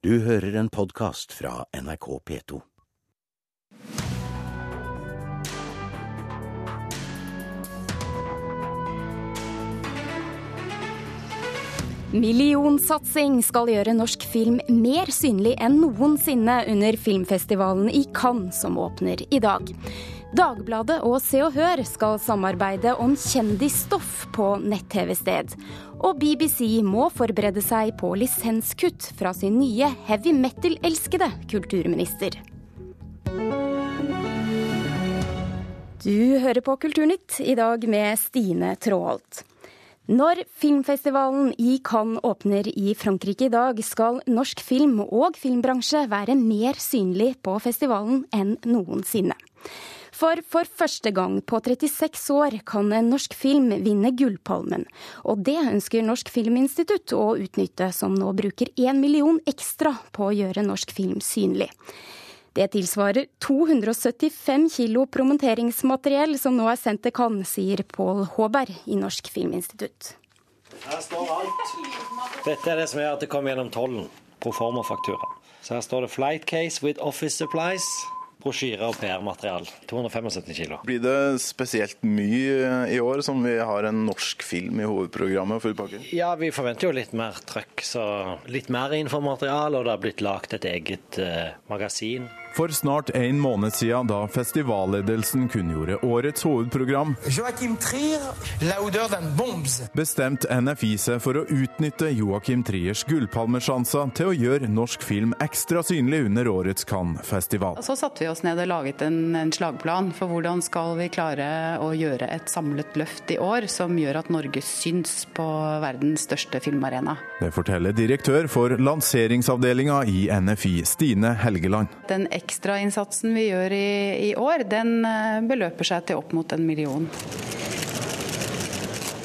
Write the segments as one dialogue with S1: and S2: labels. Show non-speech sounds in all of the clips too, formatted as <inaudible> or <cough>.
S1: Du hører en podkast fra NRK P2.
S2: Millionsatsing skal gjøre norsk film mer synlig enn noensinne under filmfestivalen i Cannes som åpner i dag. Dagbladet og Se og Hør skal samarbeide om kjendisstoff på nett-TV-sted. Og BBC må forberede seg på lisenskutt fra sin nye heavy metal-elskede kulturminister. Du hører på Kulturnytt, i dag med Stine Tråholt. Når filmfestivalen i Cannes åpner i Frankrike i dag, skal norsk film og filmbransje være mer synlig på festivalen enn noensinne. For for første gang på 36 år kan en norsk film vinne Gullpalmen. Og det ønsker Norsk Filminstitutt å utnytte, som nå bruker én million ekstra på å gjøre norsk film synlig. Det tilsvarer 275 kilo promonteringsmateriell som nå er sendt til Cannes, sier Pål Håberg i Norsk Filminstitutt.
S3: Her står alt. Dette er det som gjør at det kommer gjennom tollen. Proformafaktura. Så her står det 'Flight case with office supplies'. Brosjyre og PR-material. 275 kilo.
S4: Blir det spesielt mye i år, som vi har en norsk film i hovedprogrammet? for pakken?
S3: Ja, vi forventer jo litt mer trøkk. Så litt mer informaterial, og det har blitt lagt et eget uh, magasin.
S5: For snart en måned siden, da festivalledelsen kunngjorde årets hovedprogram, bestemte NFI seg for å utnytte Joakim Triers gullpalmesjanser til å gjøre norsk film ekstra synlig under årets Cannes-festival.
S6: Så satte vi oss ned og laget en, en, slagplan for hvordan skal vi klare å gjøre et samlet løft i år som gjør at Norge syns på verdens største filmarena.
S5: Det forteller direktør for lanseringsavdelinga i NFI, Stine Helgeland.
S6: Den ekstrainnsatsen vi gjør i, i år, den eh, beløper seg til opp mot en million.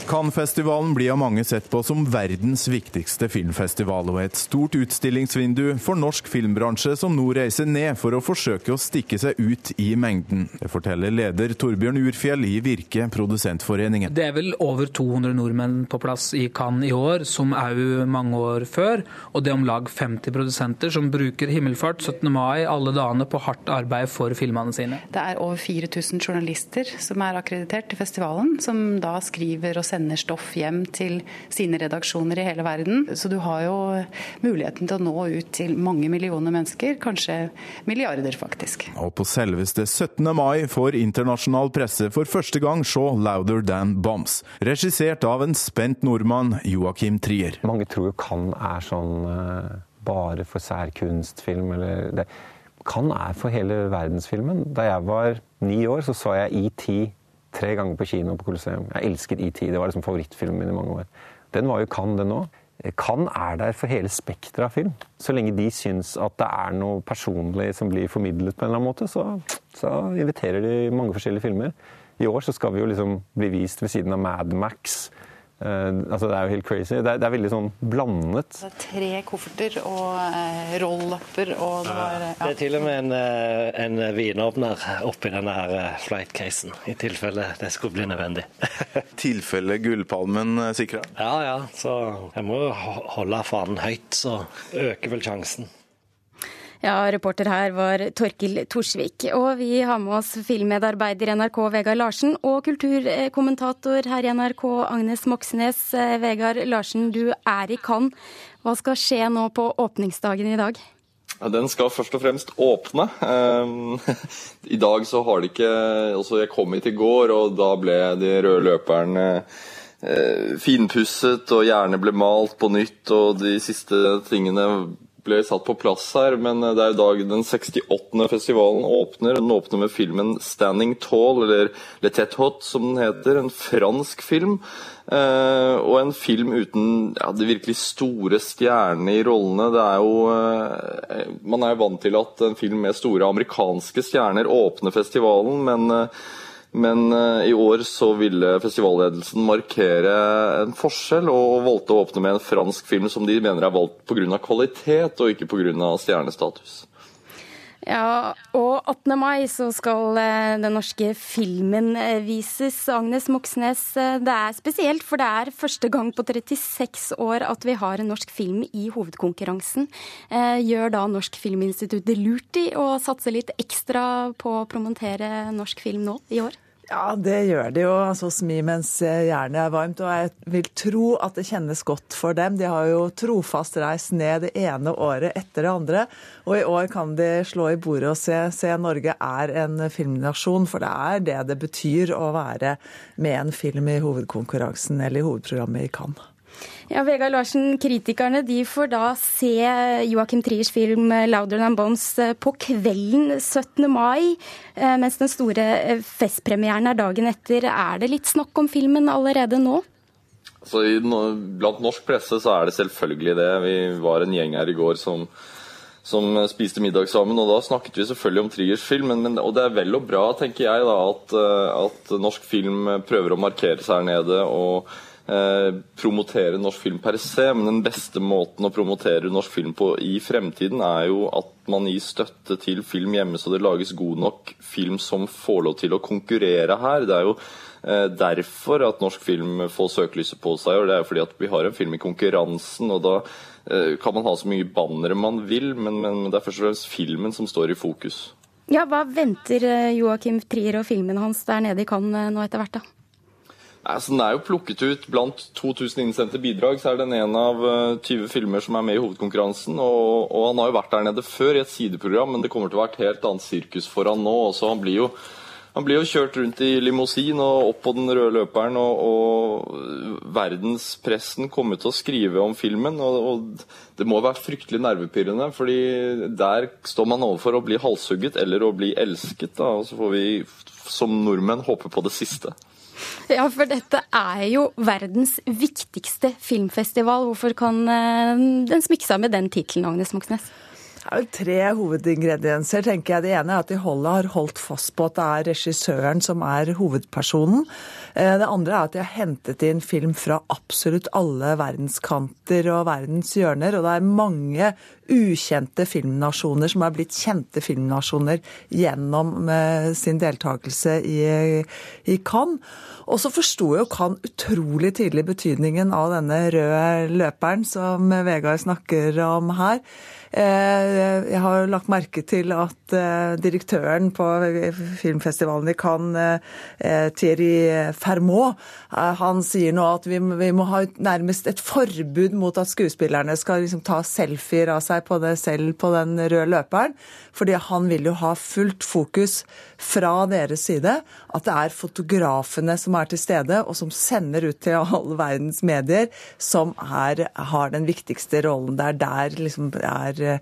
S5: Cannes-festivalen blir av mange sett på som verdens viktigste filmfestival, og et stort utstillingsvindu for norsk filmbransje som nå reiser ned for å forsøke å stikke seg ut i mengden. Det forteller leder Torbjørn Urfjell i Virke, Produsentforeningen.
S7: Det er vel over 200 nordmenn på plass i Cannes i år, som òg mange år før. Og det er om lag 50 produsenter som bruker himmelfart 17. mai alle dagene på hardt arbeid for filmene sine.
S6: Det er over 4000 journalister som er akkreditert til festivalen, som da skriver og sender sender stoff hjem til sine redaksjoner i hele verden. Så du har jo muligheten til å nå ut til mange millioner mennesker, kanskje milliarder faktisk.
S5: Og på selveste 17. mai får internasjonal presse for første gang se 'Louder Than Bombs', regissert av en spent nordmann, Joakim Trier.
S8: Mange tror jo kan er sånn uh, bare for særkunstfilm, eller det. Kan er for hele verdensfilmen. Da jeg var ni år, så så jeg ET tre ganger på kino på Colosseum. Jeg elsket ET. Det var liksom favorittfilmen min i mange år. Den var jo Cannes, den òg. Cannes er der for hele spekteret av film. Så lenge de syns at det er noe personlig som blir formidlet på en eller annen måte, så, så inviterer de mange forskjellige filmer. I år så skal vi jo liksom bli vist ved siden av Mad Max, altså Det er jo helt crazy. Det er, det er veldig sånn blandet.
S6: Det er tre kofferter og uh, roll-lapper og det var
S3: uh, ja. Det er til og med en, en vinåpner oppi denne her flight-casen, i tilfelle det skulle bli nødvendig. <laughs>
S4: tilfelle Gullpalmen sikra?
S3: Ja ja, så jeg må jo holde fanen høyt, så øker vel sjansen.
S2: Ja, reporter her var Torkil Torsvik. Og vi har med oss filmmedarbeider i NRK Vegard Larsen og kulturkommentator her i NRK Agnes Moxnes. Eh, Vegard Larsen, du er i Cannes. Hva skal skje nå på åpningsdagen i dag?
S9: Den skal først og fremst åpne. Ehm, <laughs> I dag så har de ikke Altså, jeg kom hit i går, og da ble de røde løperne eh, finpusset, og gjerne ble malt på nytt, og de siste tingene ble satt på plass her, men det er i dag den 68. festivalen åpner. Den åpner med filmen 'Standing Tall', eller 'Le Tête Hot', som den heter. En fransk film. Eh, og en film uten ja, de virkelig store stjernene i rollene. Det er jo eh, Man er jo vant til at en film med store amerikanske stjerner åpner festivalen, men eh, men uh, i år så ville festivalledelsen markere en forskjell, og valgte å åpne med en fransk film som de mener er valgt pga. kvalitet, og ikke pga. stjernestatus.
S2: Ja, og 18. mai så skal eh, den norske filmen eh, vises. Agnes Moxnes, eh, det er spesielt, for det er første gang på 36 år at vi har en norsk film i hovedkonkurransen. Gjør da Norsk Filminstitutt det lurt i å satse litt ekstra på å promotere norsk film nå i år?
S10: Ja, det gjør de jo altså, hos mi mens jernet er varmt. Og jeg vil tro at det kjennes godt for dem. De har jo trofast reist ned det ene året etter det andre. Og i år kan de slå i bordet og se, se Norge er en filmnasjon. For det er det det betyr å være med en film i hovedkonkurransen eller i hovedprogrammet i Cannes.
S2: Ja, Vegard Larsen, kritikerne de får da se Joachim Triers film 'Louder Than Bombs' eh, på kvelden 17. mai, eh, mens den store eh, festpremieren er dagen etter. Er det litt snakk om filmen allerede nå?
S9: Så blant norsk presse så er det selvfølgelig det. Vi var en gjeng her i går som, som spiste middag sammen, og da snakket vi selvfølgelig om Triers film. Men, men, og det er vel og bra, tenker jeg, da, at, at norsk film prøver å markere seg her nede. og Eh, promotere norsk film per se, men den beste måten å promotere norsk film på i fremtiden er jo at man gir støtte til film hjemme, så det lages god nok film som får lov til å konkurrere her. Det er jo eh, derfor at norsk film får søkelyset på seg, og det er jo fordi at vi har en film i konkurransen. og da eh, kan man ha så mye bannere man vil, men, men det er først og fremst filmen som står i fokus.
S2: Ja, Hva venter Joakim Trier og filmen hans der nede i Cannes nå etter hvert? da?
S9: Altså, den er jo plukket ut blant 2000 innsendte bidrag, så er den en av 20 eh, filmer som er med i hovedkonkurransen. Og, og, han har jo vært der nede før i et sideprogram, men det kommer til å være et helt annet sirkus for han nå. Også, han blir jo, han blir jo kjørt rundt i limousin og opp på den røde løperen, og, og verdenspressen kommer til å skrive om filmen. Og, og, det må være fryktelig nervepirrende, fordi der står man overfor å bli halshugget eller å bli elsket. Da, og så får vi som nordmenn håpe på det siste.
S2: Ja, for dette er jo verdens viktigste filmfestival. Hvorfor kan eh, den smykke seg med den tittelen, Agnes Moxnes?
S10: Det er vel tre hovedingredienser, tenker jeg. Det ene er at de har holdt fast på at det er regissøren som er hovedpersonen. Eh, det andre er at de har hentet inn film fra absolutt alle verdenskanter og verdens hjørner. Og det er mange ukjente filmnasjoner som har blitt kjente filmnasjoner gjennom eh, sin deltakelse i, i Cannes. Og så forsto jo Cannes utrolig tidlig betydningen av denne røde løperen som Vegard snakker om her. Eh, jeg har lagt merke til at eh, direktøren på filmfestivalen i Cannes, Thierry Fermot, han sier nå at vi, må ha nærmest et forbud mot at skuespillerne skal liksom ta selfier av seg på det selv på den røde løperen. Fordi han vil jo ha fullt fokus fra deres side at det er fotografene som er til stede, og som sender ut til alle verdens medier, som er, har den viktigste rollen. Det er der liksom er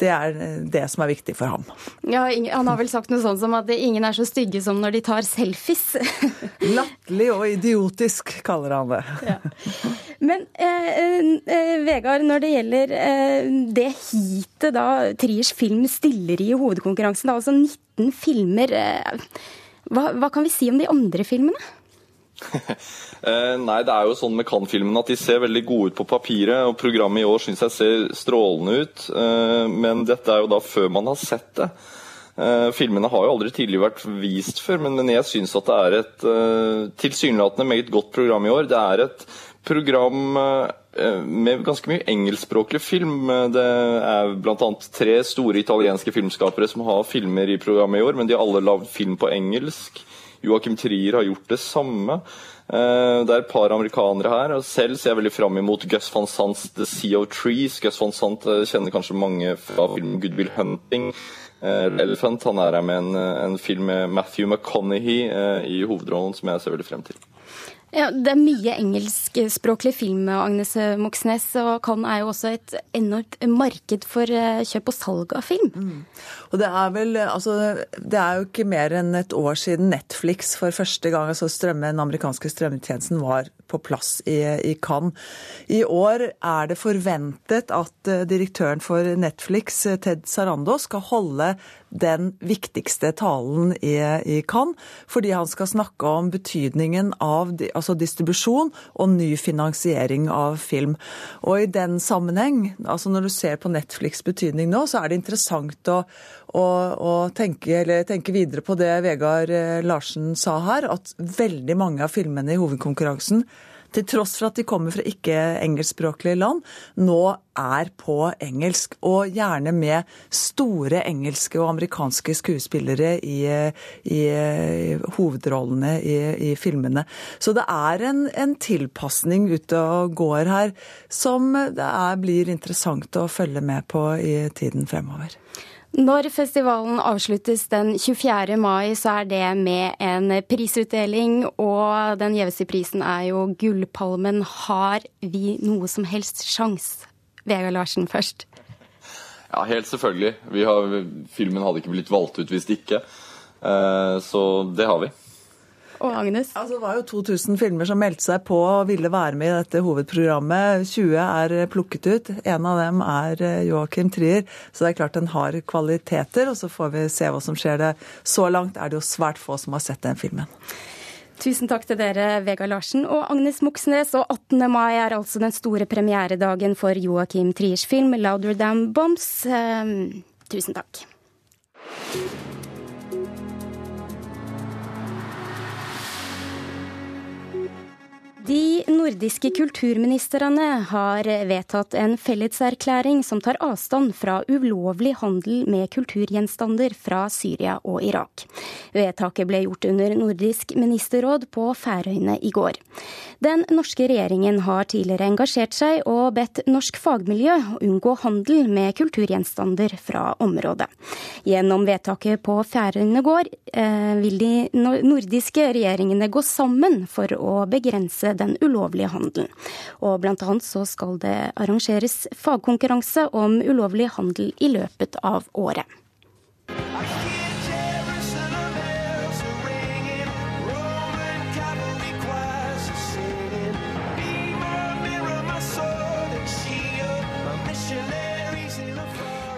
S10: det er det som er viktig for ham.
S2: Ja, Han har vel sagt noe sånt som at ingen er så stygge som når de tar selfies. <laughs>
S10: Latterlig og idiotisk, kaller han det. Ja.
S2: Men eh, eh, Vegard, når det gjelder eh, det heatet da Triers film stiller i hovedkonkurransen, da, altså 19 filmer, eh, hva, hva kan vi si om de andre filmene? <laughs>
S9: Eh, nei, det er jo sånn med Cannes-filmene at de ser veldig gode ut på papiret. og Programmet i år syns jeg ser strålende ut, eh, men dette er jo da før man har sett det. Filmene har jo aldri tidligere vært vist før, men jeg syns at det er et tilsynelatende meget godt program i år. Det er et program med ganske mye engelskspråklig film. Det er bl.a. tre store italienske filmskapere som har filmer i programmet i år, men de har alle lagd film på engelsk. Joachim Trier har gjort det samme. Eh, det er et par amerikanere her. og Selv ser jeg veldig fram imot Gus van Sants The Sea of Trees. Gus van Sant eh, kjenner kanskje mange fra filmen Good Will Hunting. Eh, Elephant han er her med en, en film med Matthew McConaughey i hovedrollen, som jeg ser veldig frem til.
S2: Ja, Det er mye engelskspråklig film, Agnes Moxnes. Og Cannes er jo også et enormt marked for kjøp og salg av film. Mm.
S10: Og det er vel altså Det er jo ikke mer enn et år siden Netflix for første gang, altså strømme, den amerikanske strømmetjenesten, var på plass i, i Cannes. I år er det forventet at eh, direktøren for Netflix, eh, Ted Sarando, skal holde den viktigste talen i, i Cannes, fordi han skal snakke om betydningen av altså distribusjon og ny finansiering av film. Og i den sammenheng, altså når du ser på Netflix' betydning nå, så er det interessant å, å, å tenke, tenke, videre på det Vegard eh, Larsen sa her, at veldig mange av filmene i hovedkonkurransen til tross for at de kommer fra ikke-engelskspråklige land, nå er på engelsk. Og gjerne med store engelske og amerikanske skuespillere i, i, i hovedrollene i, i, filmene. Så det er en, en tilpasning ute og går her som det er, blir interessant å følge med på i tiden fremover.
S2: Når festivalen avsluttes den 24. mai, så er det med en prisutdeling, og den gjeveste prisen er jo Gullpalmen. Har vi noe som helst sjans? Vegard Larsen først.
S9: Ja, helt selvfølgelig. Har, filmen hadde ikke blitt valgt ut hvis det ikke. Eh, så det har vi.
S2: Og Agnes?
S10: Altså, det var jo 2000 filmer som meldte seg på og ville være med i dette hovedprogrammet. 20 er plukket ut. En av dem er eh, Joakim Trier. Så det er klart den har kvaliteter, og så får vi se hva som skjer. Det. Så langt er det jo svært få som har sett den filmen.
S2: Tusen takk til dere, Vegard Larsen og Agnes Moxnes. Og 18. mai er altså den store premieredagen for Joakim Triers film 'Louder Than Bombs'. Um, tusen takk. De nordiske kulturministrene har vedtatt en felleserklæring som tar avstand fra ulovlig handel med kulturgjenstander fra Syria og Irak. Vedtaket ble gjort under Nordisk ministerråd på Færøyene i går. Den norske regjeringen har tidligere engasjert seg og bedt norsk fagmiljø unngå handel med kulturgjenstander fra området. Gjennom vedtaket på Færøyene går eh, vil de nordiske regjeringene gå sammen for å begrense den ulovlige handelen. Og blant annet så skal det arrangeres fagkonkurranse om ulovlig handel i løpet av året.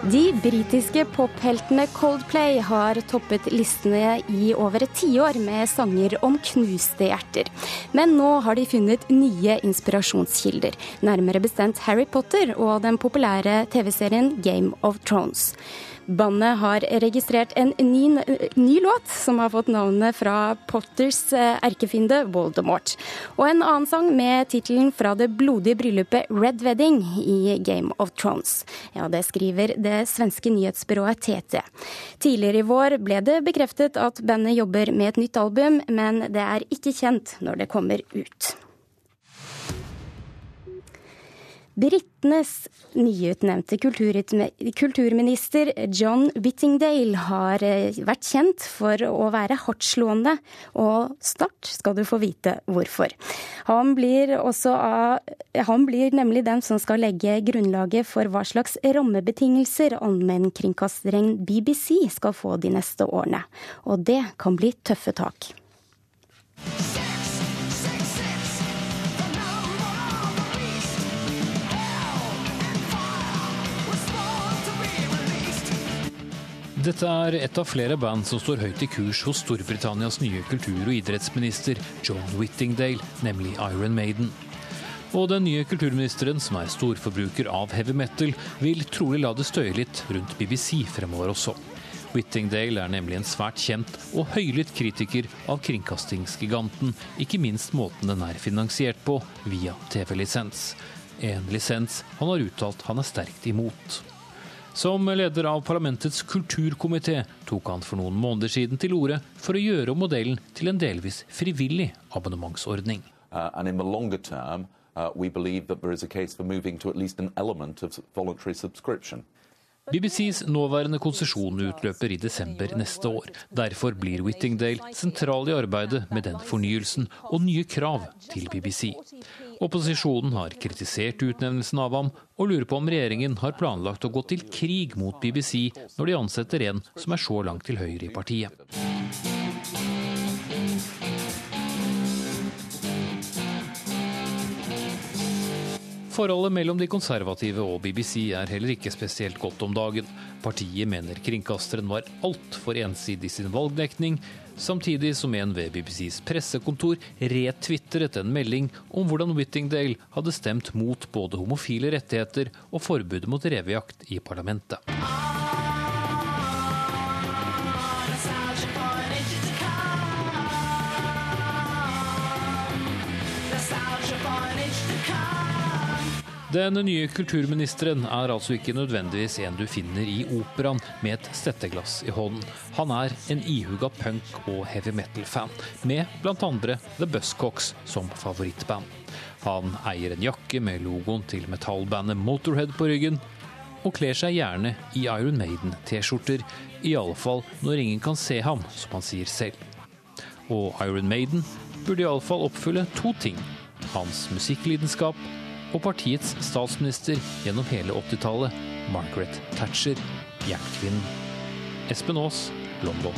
S2: De britiske popheltene Coldplay har toppet listene i over et tiår med sanger om knuste hjerter. Men nå har de funnet nye inspirasjonskilder, nærmere bestemt Harry Potter og den populære TV-serien Game of Thrones. Bandet har registrert en ny, ny, låt som har fått navnet fra Potters eh, erkefiende Voldemort. Og en annen sang med tittelen fra det blodige bryllupet Red Wedding i Game of Thrones. Ja, det skriver det svenske nyhetsbyrået TT. Tidligere i vår ble det bekreftet at bandet jobber med et nytt album, men det er ikke kjent når det kommer ut. Britenes nyutnevnte kulturminister John Whittingdale har eh, vært kjent for å være hardtslående, og snart skal du få vite hvorfor. Han blir, av, han blir nemlig den som skal legge grunnlaget for hva slags rammebetingelser allmennkringkasteren BBC skal få de neste årene. Og det kan bli tøffe tak.
S11: Dette er et av flere band som står høyt i kurs hos Storbritannias nye kultur- og idrettsminister John Whittingdale, nemlig Iron Maiden. Og den nye kulturministeren, som er storforbruker av heavy metal, vil trolig la det støye litt rundt BBC fremover også. Whittingdale er nemlig en svært kjent og høylytt kritiker av kringkastingsgiganten, ikke minst måten den er finansiert på, via TV-lisens. En lisens han har uttalt han er sterkt imot. Som leder av parlamentets kulturkomité tok han for noen måneder siden til orde for å gjøre om modellen til en delvis frivillig abonnementsordning. Uh, term, uh, BBCs nåværende konsesjon utløper i desember neste år. Derfor blir Whittingdale sentral i arbeidet med den fornyelsen og nye krav til BBC. Opposisjonen har kritisert utnevnelsen av ham, og lurer på om regjeringen har planlagt å gå til krig mot BBC når de ansetter en som er så langt til høyre i partiet. Forholdet mellom de konservative og BBC er heller ikke spesielt godt om dagen. Partiet mener kringkasteren var altfor ensidig i sin valgdekning, samtidig som en ved BBCs pressekontor retvitret en melding om hvordan Whittingdale hadde stemt mot både homofile rettigheter og forbud mot revejakt i parlamentet. Den nye kulturministeren er altså ikke nødvendigvis en du finner i operaen med et stetteglass i hånden. Han er en ihuga punk- og heavy metal-fan, med bl.a. The Buscocks som favorittband. Han eier en jakke med logoen til metallbandet Motorhead på ryggen, og kler seg gjerne i Iron Maiden-T-skjorter, i alle fall når ingen kan se ham, som han sier selv. Og Iron Maiden burde iallfall oppfylle to ting. Hans musikklidenskap og partiets statsminister gjennom hele 80-tallet, Margaret Thatcher, jernkvinnen. Espen Aas, London.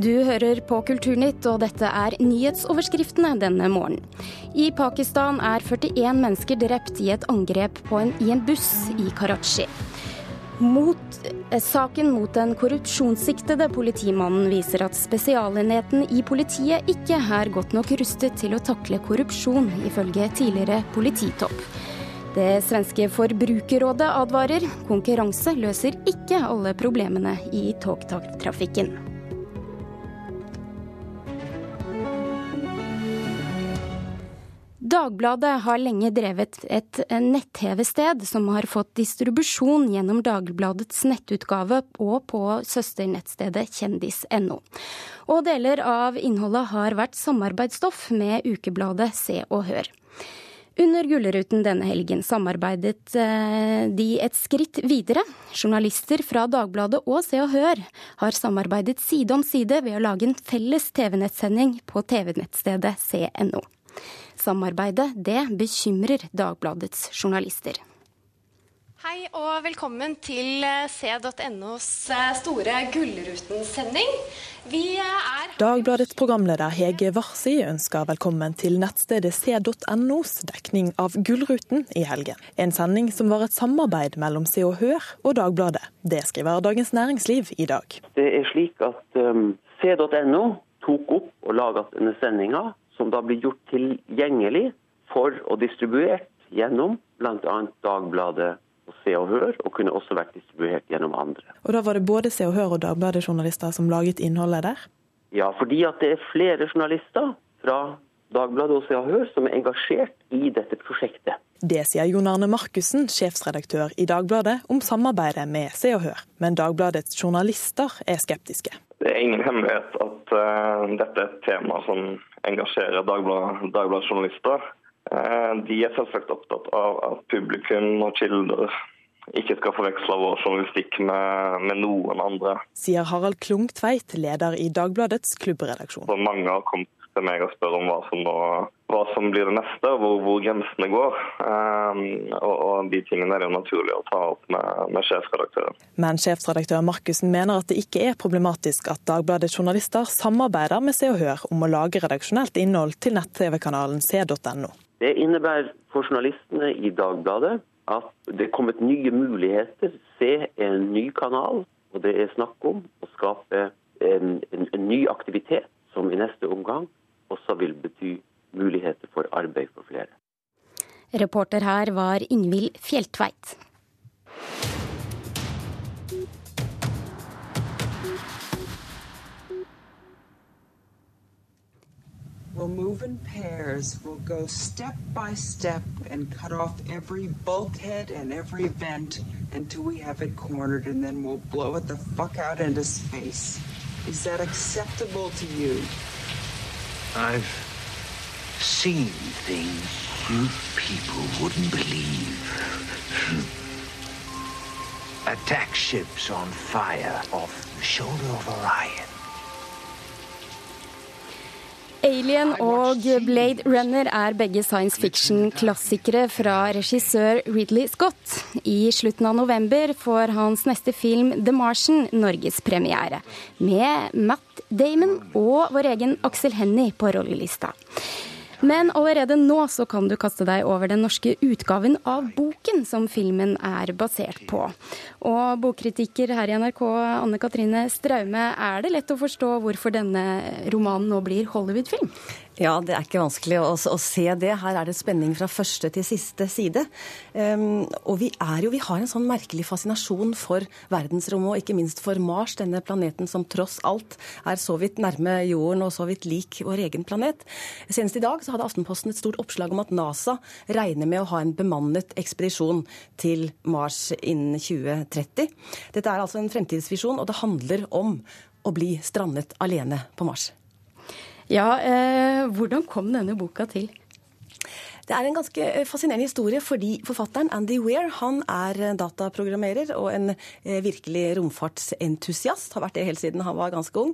S2: Du hører på Kulturnytt, og dette er nyhetsoverskriftene denne morgenen. I Pakistan er 41 mennesker drept i et angrep en, i en buss i Karachi. Mot, eh, saken mot den korrupsjonssiktede politimannen viser at Spesialenheten i politiet ikke er godt nok rustet til å takle korrupsjon, ifølge tidligere polititopp. Det svenske forbrukerrådet advarer konkurranse løser ikke alle problemene i togtrafikken. Dagbladet har lenge drevet et nett-TV-sted som har fått distribusjon gjennom Dagbladets nettutgave og på søsternettstedet kjendis.no. Og deler av innholdet har vært samarbeidsstoff med ukebladet Se og Hør. Under Gullruten denne helgen samarbeidet eh, de et skritt videre. Journalister fra Dagbladet og Se og Hør har samarbeidet side om side ved å lage en felles TV-nettsending på TV-nettstedet cno. Samarbeidet det bekymrer Dagbladets journalister.
S12: Hei og velkommen til eh, c.nos eh, store Gullruten-sending. Vi eh, er
S13: Dagbladets programleder Hege Warsi ønsker velkommen til nettstedet c.nos dekning av Gullruten i helgen. En sending som var et samarbeid mellom Se og Hør og Dagbladet. Det skriver Dagens Næringsliv i dag.
S14: Det er slik at um, c.no tok opp og laget denne sendinga som da blir gjort tilgjengelig for og distribuert gjennom bl.a. Dagbladet og Se og Hør, og kunne også vært distribuert gjennom andre.
S13: Og Da var det både Se og Hør og Dagbladet-journalister som laget innholdet der?
S14: Ja, fordi at det er flere journalister fra Dagbladet og Se og Hør som er engasjert i dette prosjektet.
S13: Det sier Jon Arne Markussen, sjefsredaktør i Dagbladet, om samarbeidet med Se og Hør. Men Dagbladets journalister er skeptiske.
S15: Det er ingen hemmelighet at uh, dette er et tema som engasjerer Dagbladet, Dagbladet journalister. Uh, de er selvsagt opptatt av at publikum og kilder ikke skal forveksle vår journalistikk med, med, noen andre.
S13: Sier Harald Klungtveit, leder i Dagbladets klubbredaksjon.
S15: Så mange har kommet til meg og spør om hva som, nå, hva som blir det neste, hvor, hvor grensene går. Um, og, og, De tingene er det jo naturlig å ta opp med, med sjefredaktøren.
S13: Men sjefsredaktør Markussen mener at det ikke er problematisk at Dagbladets journalister samarbeider med Se og Hør om å lage redaksjonelt innhold til nett-TV-kanalen c.no.
S14: Det innebærer for journalistene i Dagbladet at det er kommet nye muligheter. Se en ny kanal, og det er snakk om å skape en, en, en ny aktivitet som i neste omgang også vil bety muligheter for arbeid for flere.
S2: Reporter her var Ingvild Fjeltveit.
S16: We'll move in pairs. We'll go step by step and cut off every bulkhead and every vent until we have it cornered, and then we'll blow it the fuck out into space. Is that acceptable to you?
S17: I've seen things you people wouldn't believe. Attack ships on fire off the shoulder of Orion.
S2: Alien og Blade Runner er begge science fiction-klassikere fra regissør Ridley Scott. I slutten av november får hans neste film The Martian norgespremiere, med Matt Damon og vår egen Aksel Hennie på rollelista. Men allerede nå så kan du kaste deg over den norske utgaven av boken som filmen er basert på. Og bokkritiker her i NRK, Anne Katrine Straume, er det lett å forstå hvorfor denne romanen nå blir Hollywood-film?
S18: Ja, det er ikke vanskelig å, å, se det. Her er det spenning fra første til siste side. Um, og vi er jo, vi har en sånn merkelig fascinasjon for verdensrommet, og ikke minst for Mars, denne planeten som tross alt er så vidt nærme jorden og så vidt lik vår egen planet. Senest i dag så hadde Aftenposten et stort oppslag om at NASA regner med å ha en bemannet ekspedisjon til Mars innen 2030. Dette er altså en fremtidsvisjon, og det handler om å bli strandet alene på Mars.
S2: Ja, eh, hvordan kom denne boka til?
S18: Det er en ganske eh, fascinerende historie fordi forfatteren Andy Weir han er dataprogrammerer og en eh, virkelig romfartsentusiast. Har vært det helt siden han var ganske ung.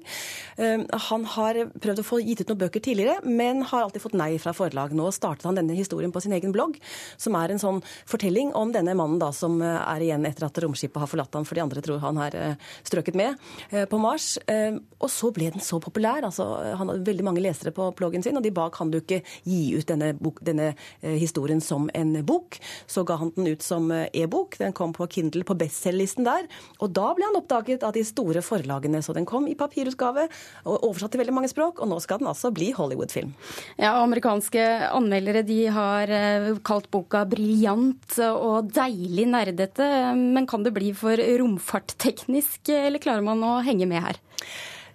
S18: Eh, han har prøvd å få gitt ut noen bøker tidligere, men har alltid fått nei fra forlag. Nå startet han denne historien på sin egen blogg, som er en sånn fortelling om denne mannen da som er igjen etter at romskipet har forlatt ham, for de andre tror han har strøket med på Mars. Og så ble den så populær. altså Han hadde veldig mange lesere på bloggen sin, og de ba kan du ikke gi ut denne, denne Eh, historien som en bok. Så ga han den ut som eh, e-bok. Den kom på Kindle på bestselgerlisten der. Og da ble han oppdaget av de store forlagene. Så den kom i papirutgave og oversatt til veldig mange språk, og nå skal den altså bli Hollywood-film.
S2: Ja, amerikanske anmeldere de har eh, kalt boka briljant og deilig nerdete. Men kan det bli for romfartteknisk, eller klarer man å henge med her?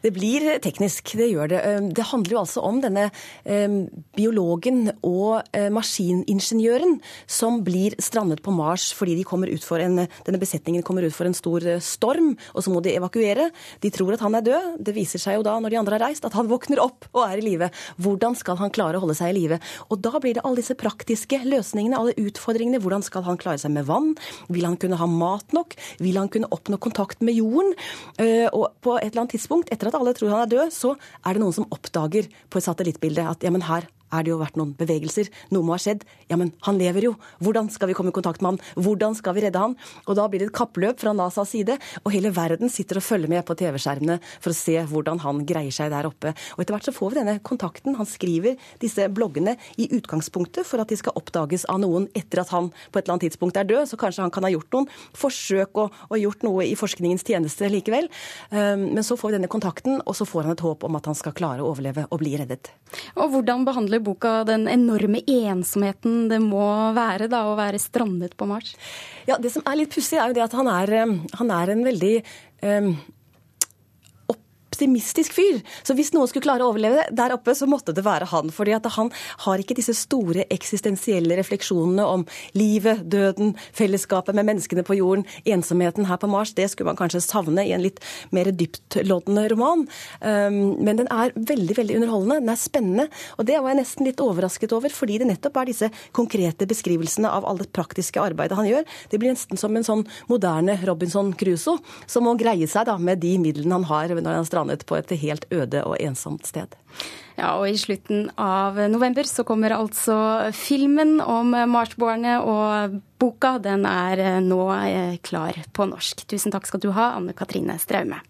S18: Det blir teknisk, det gjør det. Det handler jo altså om denne biologen og eh, maskiningeniøren som blir strandet på Mars fordi de en, denne besetningen kommer ut for en stor eh, storm, og så må de evakuere. De tror at han er død. Det viser seg jo da, når de andre har reist, at han våkner opp og er i live. Hvordan skal han klare å holde seg i live? Og da blir det alle disse praktiske løsningene, alle utfordringene. Hvordan skal han klare seg med vann? Vil han kunne ha mat nok? Vil han kunne oppnå kontakt med jorden? Eh, og på et eller annet tidspunkt, etter at alle tror han er død, så er det noen som oppdager på et satellittbilde at ja, men her er det jo vært noen bevegelser. Noe må ha skjedd. Ja, men han lever jo. Hvordan skal vi komme i kontakt med han? Hvordan skal vi redde han? Og da blir det et kappløp fra NASAs side, og hele verden sitter og følger med på TV-skjermene for å se hvordan han greier seg der oppe. Og etter hvert så får vi denne kontakten. Han skriver disse bloggene i utgangspunktet for at de skal oppdages av noen etter at han på et eller annet tidspunkt er død. Så kanskje han kan ha gjort noen forsøk og, og gjort noe i forskningens tjeneste likevel. Um, men så får vi denne kontakten, og så får han et håp om at han skal klare å overleve og bli reddet.
S2: Og hvordan behandler boka den enorme ensomheten det må være da, å være strandet på Mars?
S18: Ja, Det som er litt pussig, er jo det at han er, eh, han er en veldig um optimistisk fyr. Så hvis noen skulle klare å overleve der oppe, så måtte det være han. fordi at han har ikke disse store eksistensielle refleksjonene om livet, døden, fellesskapet med menneskene på jorden, ensomheten her på Mars. Det skulle man kanskje savne i en litt mer dyptloddende roman. Um, men den er veldig veldig underholdende. Den er spennende. Og det var jeg nesten litt overrasket over, fordi det nettopp er disse konkrete beskrivelsene av alle det praktiske arbeidet han gjør. Det blir nesten som en sånn moderne Robinson Crusoe, som må greie seg da med de midlene han har når han strander strandet på et helt øde og ensomt sted.
S2: Ja, og I slutten av november så kommer altså filmen om marsboerne, og boka den er nå eh, klar på norsk. Tusen takk skal du ha, Anne Katrine Straume.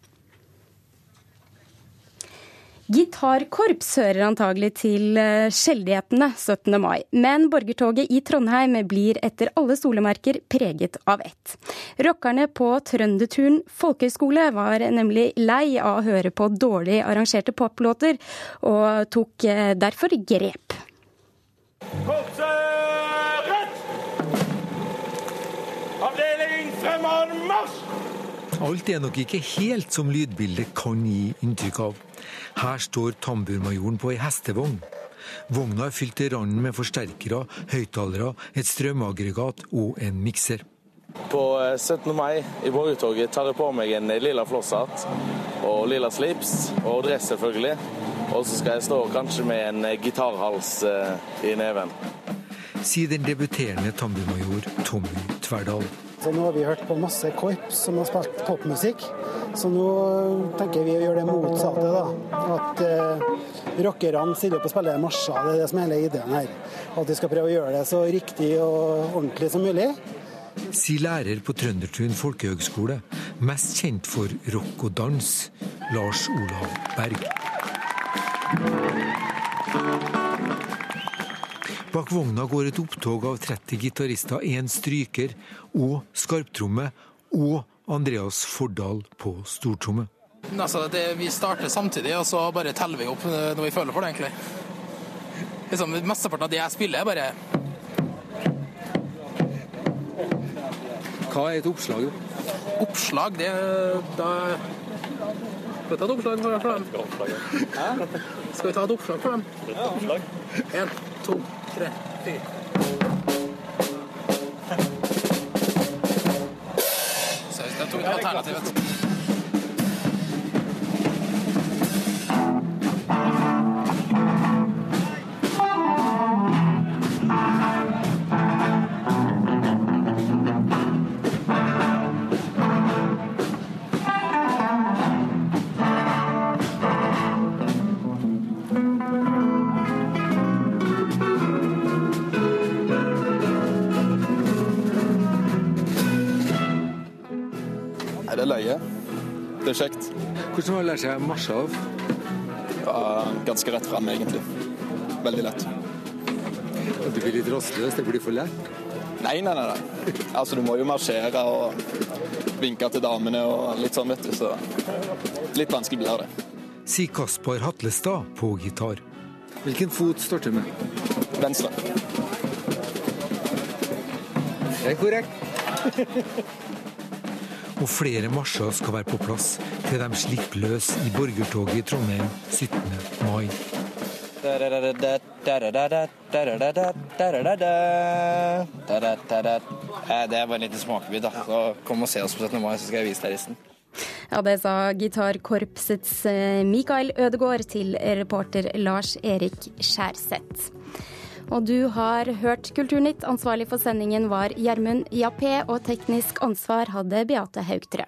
S2: Gitarkorps hører antagelig til skjeldighetene sjeldighetene 17. mai, men borgertoget i Trondheim blir etter alle solemerker preget av ett. Rockerne på Trønderturen folkehøgskole var nemlig lei av å høre på dårlig arrangerte poplåter, og tok eh, derfor grep.
S19: Alt er nok ikke helt som lydbildet kan gi inntrykk av. Her står tamburmajoren på ei hestevogn. Vogna er fylt til randen med forsterkere, høyttalere, et strømaggregat og en mikser.
S20: På 17. Eh, mai i borgertoget tar jeg på meg en lilla flosshatt og lilla slips og dress, selvfølgelig. Og så skal jeg stå kanskje med en eh, gitarhals eh, i neven.
S19: Sier den debuterende tamburmajor Tommy Tverdal.
S21: Så nå har vi hørt på masse korps som har spilt popmusikk. Så nå tenker vi å gjøre det motsatte. da. At eh, rockerne stiller opp og spiller marsjer. Det er det som er hele ideen her. At vi skal prøve å gjøre det så riktig og ordentlig som mulig.
S19: Si lærer på Trøndertun folkehøgskole, mest kjent for rock og dans, Lars Olav Berg. Bak vogna går et opptog av 30 gitarister, én stryker og skarptromme, og Andreas Fordal på stortromme.
S22: Altså, det, vi starter samtidig, og så bare teller vi opp når vi føler for det, egentlig. Liksom, Mesteparten av det jeg spiller, er bare
S19: Hva er et oppslag?
S22: Oppslag, det da Skal vi ta et oppslag for, for dem? Skal vi ta et oppslag for dem? Én, to, tre, fire. Seriøst, det tok alternativet.
S19: Å lære seg marsje av?
S23: Ja, ganske rett fram, egentlig. Veldig lett.
S19: Du blir litt rastløs? Det blir for lett?
S23: Nei, nei, nei. nei. Altså, du må jo marsjere og vinke til damene og litt sånn, vet du. Så litt vanskelig blir det.
S19: Sier Kaspar Hatlestad på gitar. Hvilken fot starter med?
S23: Venstre.
S19: Det er korrekt. <laughs> Og flere marsjer skal være på plass til de slipper løs i borgertoget i Trondheim 17. mai.
S23: Det er bare en liten smakebit, da. Så kom og se oss på 17. mai, så skal jeg vise deg resten.
S2: Ja, Det sa gitarkorpsets Mikael Ødegaard til reporter Lars Erik Skjærseth. Og du har hørt Kulturnytt. Ansvarlig for sendingen var Gjermund Jappé, og teknisk ansvar hadde Beate Haugtrø.